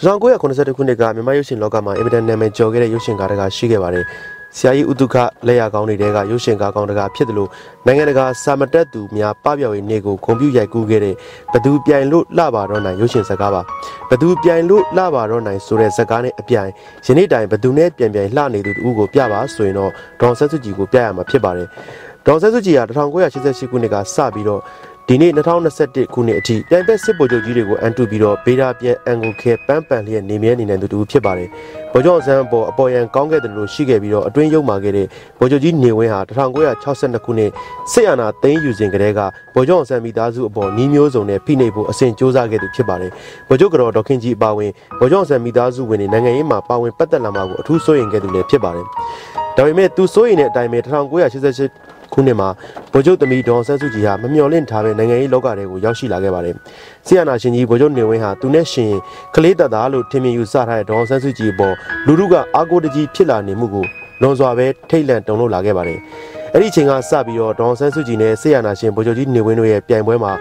1982ခုနှစ်ကမြန်မာရုပ်ရှင်လောကမှာအင်မတန်နာမည်ကျော်ခဲ့တဲ့ရုပ်ရှင်ကားတကာရှိခဲ့ပါတယ်။ဆရာကြီးဥတုခလက်ရကောင်းတွေကရုပ်ရှင်ကားကောင်းတကာဖြစ်တယ်လို့နိုင်ငံတကာစာမတက်သူများပပျော်ရေးနေ့ကိုဂုဏ်ပြုရိုက်ကူးခဲ့တဲ့ဘသူပြိုင်လို့လှပါတော့နိုင်ရုပ်ရှင်ဇာတ်ကားပါ။ဘသူပြိုင်လို့လှပါတော့နိုင်ဆိုတဲ့ဇာတ်ကားနဲ့အပြိုင်ယနေ့တိုင်ဘသူနဲ့ပြန်ပြန်လှနေသူတူကိုပြပါဆိုရင်တော့ဒေါန်ဆက်စုကြည်ကိုပြရမှာဖြစ်ပါတယ်။ ဒေါန်ဆက်စုကြည်က1988ခုနှစ်ကစပြီးတော့ဒီနေ့2021ခုနှစ်အထိပြိုင်ဘက်စစ်ဗိုလ်ချုပ်ကြီးတွေကိုအန်တူပြီးတော့ဘေးဒါပြန်အန်ကိုခဲပန်းပန်လျက်နေမြဲနေနိုင်သူတူဖြစ်ပါတယ်။ဗိုလ်ချုပ်အစမ်းပေါ်အပေါ်ရန်ကောင်းခဲ့တယ်လို့ရှိခဲ့ပြီးတော့အတွင်းရုံမာခဲ့တဲ့ဗိုလ်ချုပ်ကြီးနေဝင်းဟာ1962ခုနှစ်စစ်အာဏာသိမ်းယူစဉ်ကတည်းကဗိုလ်ချုပ်အစမ်းမိသားစုအပေါ်နှီးမျိုးစုံနဲ့ဖိနှိပ်ဖို့အစဉ်ကြိုးစားခဲ့သူဖြစ်ပါတယ်။ဗိုလ်ချုပ်ကတော့ဒေါခင်ကြီးအပါဝင်ဗိုလ်ချုပ်အစမ်းမိသားစုဝင်တွေနိုင်ငံရေးမှာပါဝင်ပတ်သက်လာမှာကိုအထူးစိုးရိမ်ခဲ့သူလည်းဖြစ်ပါတယ်။ဒါပေမဲ့သူစိုးရိမ်တဲ့အတိုင်းပဲ1988 ခုနှစ်မှာဗိုလ်ချုပ်သမီးဒေါ်ဆန်းစုကြည်ဟာမမျှော်လင့်ထားတဲ့နိုင်ငံရေးလောကတွေကိုရောက်ရှိလာခဲ့ပါတယ်။ဆီယနာရှင်ကြီးဗိုလ်ချုပ်နေဝင်းဟာသူနဲ့ရှင်ကလေးတသားလို့ထင်မြင်ယူဆထားတဲ့ဒေါ်ဆန်းစုကြည်ပေါ်လူလူကအာကိုတကြီးဖြစ်လာနေမှုကိုလွန်စွာပဲထိတ်လန့်တုန်လှုပ်လာခဲ့ပါတယ်။အဲ့ဒီအချိန်ကစပြီးတော့ဒေါ်ဆန်းစုကြည်နဲ့ဆီယနာရှင်ဗိုလ်ချုပ်ကြီးနေဝင်းတို့ရဲ့ပြိုင်ပွဲမှာ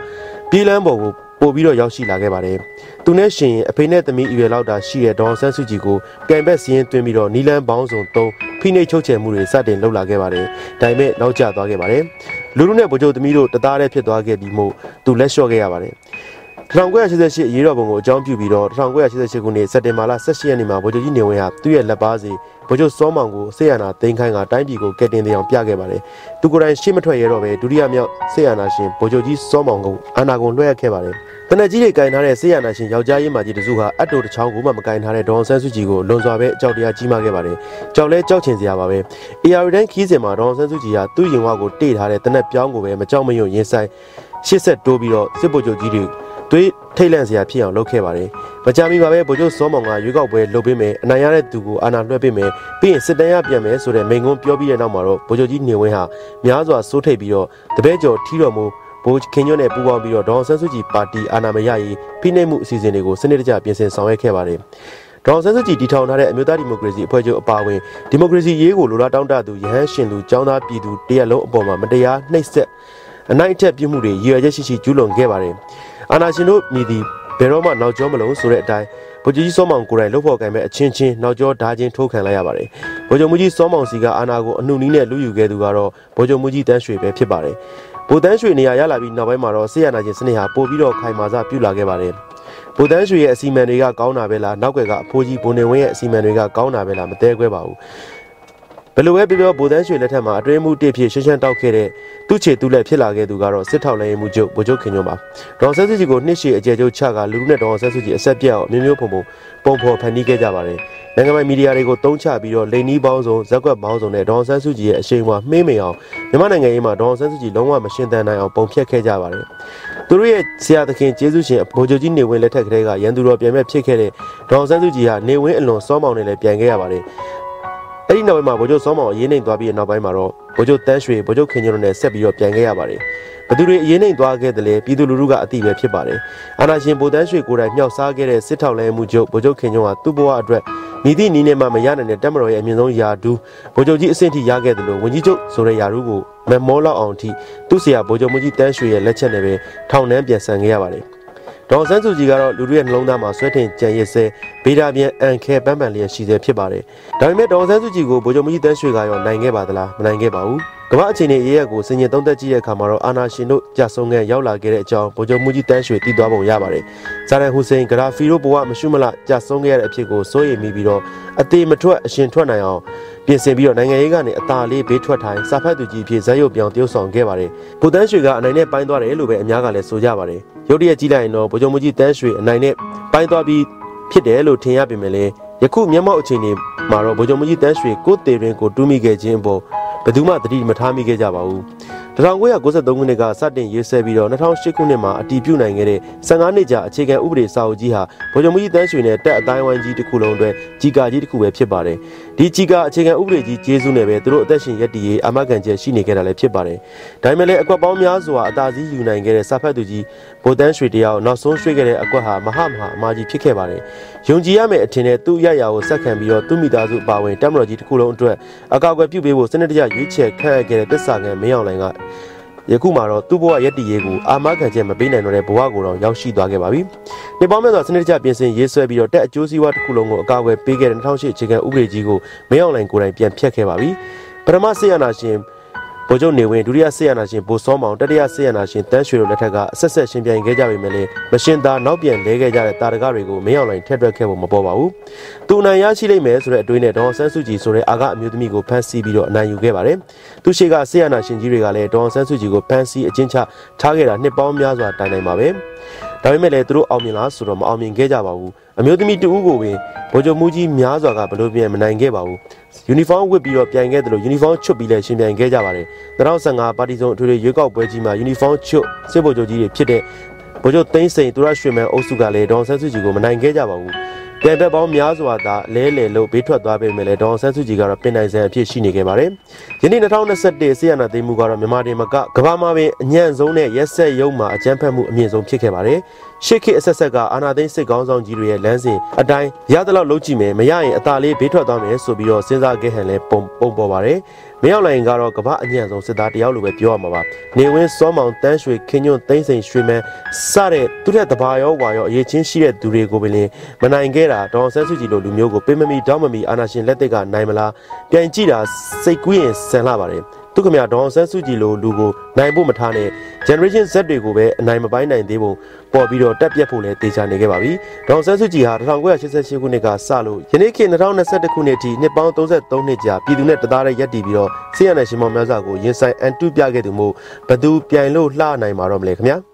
ပြည်လန်းပေါ်ကို ပို့ပြီးတော့ရောက်ရှိလာခဲ့ပါတယ်။သူနဲ့ရှင်အဖေနဲ့သမီးအရွယ်လောက်တာရှိတဲ့ဒေါ်ဆန်းစုကြည်ကိုကံဘက်စီးရင်တွင်ပြီးတော့နီလန်းပေါင်းစုံသုံးဖိနှိပ်ချုပ်ချယ်မှုတွေစတင်လှုပ်လာခဲ့ပါတယ်။ဒါပေမဲ့နောက်ကျသွားခဲ့ပါတယ်။လူလူနဲ့ဗိုလ်ချုပ်သမီးတို့တသားတည်းဖြစ်သွားခဲ့ပြီးမှသူလက်လျှော့ခဲ့ရပါတယ်။ 1988အရေးတော်ပုံကိုအကြောင်းပြုပြီးတော့1988ခုနှစ်စက်တင်ဘာလ18ရက်နေ့မှာဗိုလ်ချုပ်ကြီးနေဝင်းဟာသူ့ရဲ့လက်ပါစီဗိုလ်ချုပ်စောမောင်ကိုဆေးရနာသိမ်းခိုင်းကတိုင်းပြည်ကိုကယ်တင်တဲ့အောင်ပြခဲ့ပါတယ်။သူကိုယ်တိုင်ရှေ့မထွက်ရတော့ပဲဒုတိယမြောက်ဆေးရနာရှင်ဗိုလ်ချုပ်ကြီးစောမောင်ကိုအာနာကိုလွှဲရခဲ့ပါတယ်။တနက်ကြီးတွေကင်ထားတဲ့ဆေးရနာရှင်ယောက်ျားရေးမာကြီးတစုဟာအတ်တိုတစ်ချောင်းကိုမှမကင်ထားတဲ့ဒေါန်ဆန်းစုကြည်ကိုလွန်စွာပဲအကြောက်တရားကြီးမားခဲ့ပါတယ်။ကြောက်လဲကြောက်ချင်စရာပါပဲ။ AR တန်းခီးစင်မှာဒေါန်ဆန်းစုကြည်ဟာသူ့ရင်ဝါကိုတေ့ထားတဲ့တနက်ပြောင်းကိုပဲမကြောက်မရွံ့ရင်ဆိုင်ရှစ်ဆက်တိုးပြီးတော့စစ်ဗိုလ်ချုပ်ကြီးတွေ သွေးထိတ်လန့်စရာဖြစ်အောင်လုပ်ခဲ့ပါတယ်။မကြမီပါပဲဗိုလ်ချုပ်စောမောင်ကရွေးကောက်ပွဲလုပ်ပေးမယ်အနိုင်ရတဲ့သူကိုအာဏာလွှဲပေးမယ်ပြီးရင်စစ်တမ်းရပြန်မယ်ဆိုတဲ့မိန့်ခွန်းပြောပြီးတဲ့နောက်မှာတော့ဗိုလ်ချုပ်ကြီးနေဝင်းဟာများစွာစိုးထိတ်ပြီးတော့တပည့်ကျော်ထီတော်မူဘိုးခင်ညွန့်နဲ့ပူးပေါင်းပြီးတော့ဒေါန်ဆန်းစုကြည်ပါတီအာဏာမရရေးဖိနှိပ်မှုအစီအစဉ်တွေကိုစနစ်တကျပြင်ဆင်ဆောင်ရွက်ခဲ့ပါတယ်။ဒေါန်ဆန်းစုကြည်တည်ထောင်ထားတဲ့အမျိုးသားဒီမိုကရေစီအဖွဲ့ချုပ်အပါအဝင်ဒီမိုကရေစီရေးကိုလိုလားတောင်းတသူရဟန်းရှင်သူចောင်းသားပြည်သူတရက်လုံးအပေါ်မှာမတရားနှိပ်စက် အနိုင်အထက်ပြုမှုတွေရည်ရွယ်ချက်ရှိရှိကျူးလွန်ခဲ့ပါတယ်။အာဏာရှင်တို့မြည်သည်ဘယ်တော့မှနောက်ကျောမလုံးဆိုတဲ့အတိုင်းဗိုလ်ချုပ်ကြီးစောမောင်ကိုယ်တိုင်လှုပ်ဖော်ကံမဲ့အချင်းချင်းနောက်ကျောဓာချင်းထိုးခံလိုက်ရပါတယ်။ဗိုလ်ချုပ်မူကြီးစောမောင်စီကအာဏာကိုအနှုတ်နီးနဲ့လူယူခဲ့သူကတော့ဗိုလ်ချုပ်မူကြီးတန်းရွှေပဲဖြစ်ပါတယ်။ဗိုလ်တန်းရွှေနေရာရလာပြီးနောက်ပိုင်းမှာတော့ဆေးရနာချင်းစနစ်ဟာပို့ပြီးတော့ခိုင်မာစပြုလာခဲ့ပါတယ်။ဗိုလ်တန်းရွှေရဲ့အစီအမံတွေကကောင်းတာပဲလားနောက်ွယ်ကအဖိုးကြီးဘုံနေဝင်းရဲ့အစီအမံတွေကကောင်းတာပဲလားမတဲခွဲပါဘူး။ဘ ယ်လိုပဲပြောပြောဗိုလ်တန်းရွှေလက်ထက်မှာအတွင်းမှုတစ်ဖြစ်ရှင်းရှင်းတောက်ခဲ့တဲ့သူ့ချေသူ့လက်ဖြစ်လာခဲ့သူကတော့စစ်ထောက်လိုင်းမှုချုပ်ဗိုလ်ချုပ်ခင်ညွန့်ပါဒေါ်ဆန်းစုကြည်ကိုနှစ်ရှည်အကျယ်ချုပ်ချကလူလူနဲ့ဒေါ်ဆန်းစုကြည်အဆက်ပြတ်အောင်မျိုးမျိုးဖုံဖုံပုံဖော်ဖန်တီးခဲ့ကြပါတယ်နိုင်ငံပိုင်မီဒီယာတွေကိုတုံးချပြီးတော့လိန်နီးပေါင်းစုံဇက်ကွက်ပေါင်းစုံနဲ့ဒေါ်ဆန်းစုကြည်ရဲ့အရှိန်အဝါမှေးမိန်အောင်မြန်မာနိုင်ငံရေးမှာဒေါ်ဆန်းစုကြည်လုံးဝမရှင်းတန်နိုင်အောင်ပုံဖြတ်ခဲ့ကြပါတယ်သူတို့ရဲ့ဆရာသခင်ကျေးဇူးရှင်ဗိုလ်ချုပ်ကြီးနေဝင်းလက်ထက်ကလေးကရန်သူတော်ပြန်မဲ့ဖြစ်ခဲ့တဲ့ဒေါ်ဆန်းစုကြည်ဟာနေဝင်းအလွန်စောမောင်နဲ့လည်းပြန်ခဲ့ရပါတယ် အဲ့ဒီနောက်ပိုင်းမှာဗိုလ်ချုပ်စောမောင်အရေးနှိမ်သွားပြီးတဲ့နောက်ပိုင်းမှာတော့ဗိုလ်ချုပ်တန်းရွှေဗိုလ်ချုပ်ခင်ကျွန်းတို့နဲ့ဆက်ပြီးတော့ပြန်ခဲ့ရပါတယ်ဘသူတွေအရေးနှိမ်သွားခဲ့တယ်လေပြည်သူလူထုကအတိပဲဖြစ်ပါတယ်အာနာရှင်ဗိုလ်တန်းရွှေကိုယ်တိုင်မြောက်စားခဲ့တဲ့စစ်ထောက်လဲမှုချုပ်ဗိုလ်ချုပ်ခင်ကျွန်းဟာသူ့ဘဝအတွက်မိသည့်နီးနဲ့မှမရနိုင်တဲ့တက်မတော်ရဲ့အမြင့်ဆုံးယာဒူးဗိုလ်ချုပ်ကြီးအဆင့်ထိရခဲ့တယ်လို့ဝန်ကြီးချုပ်ဆိုတဲ့ယာဒူးကိုမမောလောက်အောင်ထိသူ့ဆရာဗိုလ်ချုပ်မကြီးတန်းရွှေရဲ့လက်ချက်နဲ့ပဲထောင်နှန်းပြန်ဆန်ခဲ့ရပါတယ် ဒေါ်စန်းစုကြည်ကတော့လူတွေရဲ့နှလုံးသားမှာဆွဲထင်ကြံရစ်စဲဗေဒာပြန်အန်ခဲပန်းပန်လျက်ရှိစေဖြစ်ပါတယ်။ဒါပေမဲ့ဒေါ်စန်းစုကြည်ကိုဗိုလ်ချုပ်မကြီးတန်းရွှေကရောနိုင်ခဲ့ပါသလားမနိုင်ခဲ့ပါဘူး။ ကမ္ဘာအခြေအနေရေးရက်ကိုစင်ញင်သုံးသက်ကြည့်တဲ့အခါမှာတော့အာနာရှင်တို့ကြာဆုံးခဲ့ရောက်လာခဲ့တဲ့အကြောင်းဗိုလ်ချုပ်မကြီးတန်းရွှေတည်သွားပုံရပါတယ်။ဇာရန်ဟူစိန်ဂရာဖီတို့ဘဝမရှိမလကြာဆုံးခဲ့ရတဲ့အဖြစ်ကိုစိုးရိမ်မိပြီးတော့အသေးမထွက်အရှင်ထွက်နိုင်အောင်ပြင်ဆင်ပြီးတော့နိုင်ငံရေးကနေအသာလေးဘေးထွက်ထိုင်စာဖတ်သူကြီးဖြစ်ဇက်ရုပ်ပြောင်းတရုပ်ဆောင်ခဲ့ပါတယ်။ဗိုလ်တန်းရွှေကအနိုင်နဲ့ပိုင်းသွားတယ်လို့ပဲအများကလည်းဆိုကြပါတယ်။ရုတ်တရက်ကြီးလိုက်ရင်တော့ဗိုလ်ချုပ်မကြီးတန်းရွှေအနိုင်နဲ့ပိုင်းသွားပြီးဖြစ်တယ်လို့ထင်ရပေမဲ့လည်းယခုမျက်မှောက်အခြေအနေမှာတော့ဗိုလ်ချုပ်မကြီးတန်းရွှေကိုတေရင်ကိုတူးမိခဲ့ခြင်းပေါ် ဘယ်သူမှသတိမထားမိခဲ့ကြပါဘူး 1993ခုနှစ်ကစတင်ရေးဆွဲပြီးတော့2008ခုနှစ်မှာအတည်ပြုနိုင်ခဲ့တဲ့15နှစ်ကြာအခြေခံဥပဒေစာအုပ်ကြီးဟာဗိုလ်ချုပ်မကြီးတန်းရွှေနဲ့တက်အတိုင်းဝိုင်းကြီးတစ်ခုလုံးအတွက်ကြီးကာကြီးတစ်ခုပဲဖြစ်ပါတယ်ဒီဒီကြီးကအခြေခံဥပဒေကြီးကျေးဇူးနဲ့ပဲသူတို့အသက်ရှင်ရက်တည်ရေးအာမခံချက်ရှိနေခဲ့တာလည်းဖြစ်ပါတယ်ဒါပေမဲ့လည်းအကွက်ပေါင်းများစွာအသာစီးယူနိုင်ခဲ့တဲ့စာဖတ်သူကြီးဗိုလ်တန်းရွှေတယောက်နောက်ဆုံးရွှေ့ခဲ့တဲ့အကွက်ဟာမဟာမဟာအမာကြီးဖြစ်ခဲ့ပါတယ်ယုံကြည်ရမယ့်အထင်နဲ့သူ့ရရကိုဆက်ခံပြီးတော့သူ့မိသားစုအပါဝင်တက်မတော်ကြီးတစ်ခုလုံးအတွက်အကောက်အကွယ်ပြုပေးဖို့စနစ်တကျရွေးချယ်ခန့်အပ်ခဲ့တဲ့တစ္ဆာခံမင်းအောင်လှိုင်က ယခုမှတော့သူ့ဘဝရက်တည်ရေးကိုအာမခံချက်မပေးနိုင်တော့တဲ့ဘဝကိုတော့ရောက်ရှိသွားခဲ့ပါပြီ။ဒီပေါင်းမဲ့စွာစနစ်တကျပြင်ဆင်ရေးဆွဲပြီးတော့တက်အကျိုးစီးပွားတစ်ခုလုံးကိုအကာအကွယ်ပေးခဲ့တဲ့2008အခြေခံဥပဒေကြီးကိုမင်းအောင်လှိုင်ကိုယ်တိုင်ပြန်ဖျက်ခဲ့ပါပြီ။ပထမဆေးရနာရှင် ဗိုလ်ချုပ်နေဝင်ဒုတိယဆေးရနာရှင်ဘိုစောမောင်တတိယဆေးရနာရှင်တန်းရွှေတို့လက်ထက်ကအဆက်ဆက်ရှင်ပြိုင်ခဲ့ကြပေမဲ့လည်းမရှင်သာနောက်ပြန်လဲခဲ့ကြတဲ့တာရကတွေကိုမင်းအောင်လှိုင်ထက်တွက်ခဲ့ဖို့မပေါ်ပါဘူး။သူနိုင်ရရှိလိမ့်မယ်ဆိုတဲ့အတွေးနဲ့ဒေါ်ဆန်းစုကြည်ဆိုတဲ့အာကအမျိုးသမီးကိုဖမ်းဆီးပြီးတော့အနိုင်ယူခဲ့ပါတယ်။သူရှိကဆေးရနာရှင်ကြီးတွေကလည်းဒေါ်ဆန်းစုကြည်ကိုဖမ်းဆီးအကျဉ်းချထားခဲ့တာနှစ်ပေါင်းများစွာတိုင်တိုင်ပါပဲ။ ဒါပေမဲ့လည်းသူတို့အောင်မြင်လားဆိုတော့မအောင်မြင်ခဲ့ကြပါဘူးအမျိုးသမီးတဦးကိုပင်ဗိုလ်ချုပ်မှုကြီးများစွာကဘလို့ပြန်မနိုင်ခဲ့ပါဘူးယူနီဖောင်းဝတ်ပြီးတော့ပြန်ခဲ့တယ်လို့ယူနီဖောင်းချွတ်ပြီးလည်းရှင်ပြန်ခဲ့ကြပါတယ်2015ပါတီစုံအထွေထွေရွေးကောက်ပွဲကြီးမှာယူနီဖောင်းချွတ်စစ်ဗိုလ်ချုပ်ကြီးတွေဖြစ်တဲ့ဗိုလ်ချုပ်သိန်းစိန်သူရရွှေမန်းအုပ်စုကလည်းဒေါန်ဆန်းစုကြည်ကိုမနိုင်ခဲ့ကြပါဘူး ပြန်ဘက်ပေါင်းများစွာသာလဲလှယ်လို့ဘေးထွက်သွားပေမဲ့လည်းဒေါန်ဆန်းစုကြည်ကတော့ပြင်နိုင်စံအဖြစ်ရှိနေခဲ့ပါတယ်။ယနေ့2021ဆီယနာသိမ်းမှုကတော့မြန်မာပြည်မှာကကမ္ဘာမှာပင်အညံ့ဆုံးနဲ့ရက်ဆက်ရုံမှာအကြမ်းဖက်မှုအမြင့်ဆုံးဖြစ်ခဲ့ပါတယ်။ ရှေ့ခေတ်အဆက်ဆက်ကအာနာသိန်းစစ်ကောင်းဆောင်ကြီးတွေရဲ့လမ်းစဉ်အတိုင်းရသလောက်လုပ်ကြည့်မယ်မရရင်အသာလေးဘေးထွက်သွားမယ်ဆိုပြီးတော့စဉ်းစားခဲ့ဟန်လဲပုံပုံပေါ်ပါတယ်။မင်းအောင်လှိုင်ကတော့ကမ္ဘာအညံ့ဆုံးစစ်သားတယောက်လိုပဲပြောရမှာပါနေဝင်းစောမောင်တန်းရွှေခင်းညွန့်သိန်းစိန်ရွှေမန်းစတဲ့သူတဲ့တဘာရောဝါရောအရေးချင်းရှိတဲ့သူတွေကိုပင်မနိုင်ခဲ့တာဒေါန်ဆန်းစုကြည်လိုလူမျိုးကိုပေးမမီတောင်းမမီအာနာရှင်လက်သက်ကနိုင်မလားပြန်ကြည့်တာစိတ်ကူးရင်ဆန်လာပါတယ် သူခမရဒေါန်ဆန်းစုကြည်လိုလူကိုနိုင်ဖို့မထားနဲ့ generation Z တွေကိုပဲအနိုင်မပိုင်းနိုင်သေးပုံပေါ်ပြီးတော့တက်ပြက်ဖို့လည်းတေချာနေခဲ့ပါပြီဒေါန်ဆန်းစုကြည်ဟာ1988ခုနှစ်ကစလို့ယနေ့ခေတ်2021ခုနှစ်အထိနှစ်ပေါင်း33နှစ်ကြာပြည်သူနဲ့တသားတည်းရပ်တည်ပြီးတော့ဆေးရနယ်ရှင်မောင်များစွာကိုရင်ဆိုင်အန်တုပြခဲ့သူမို့ဘသူပြိုင်လို့လှနိုင်မှာတော့မလဲခင်ဗျာ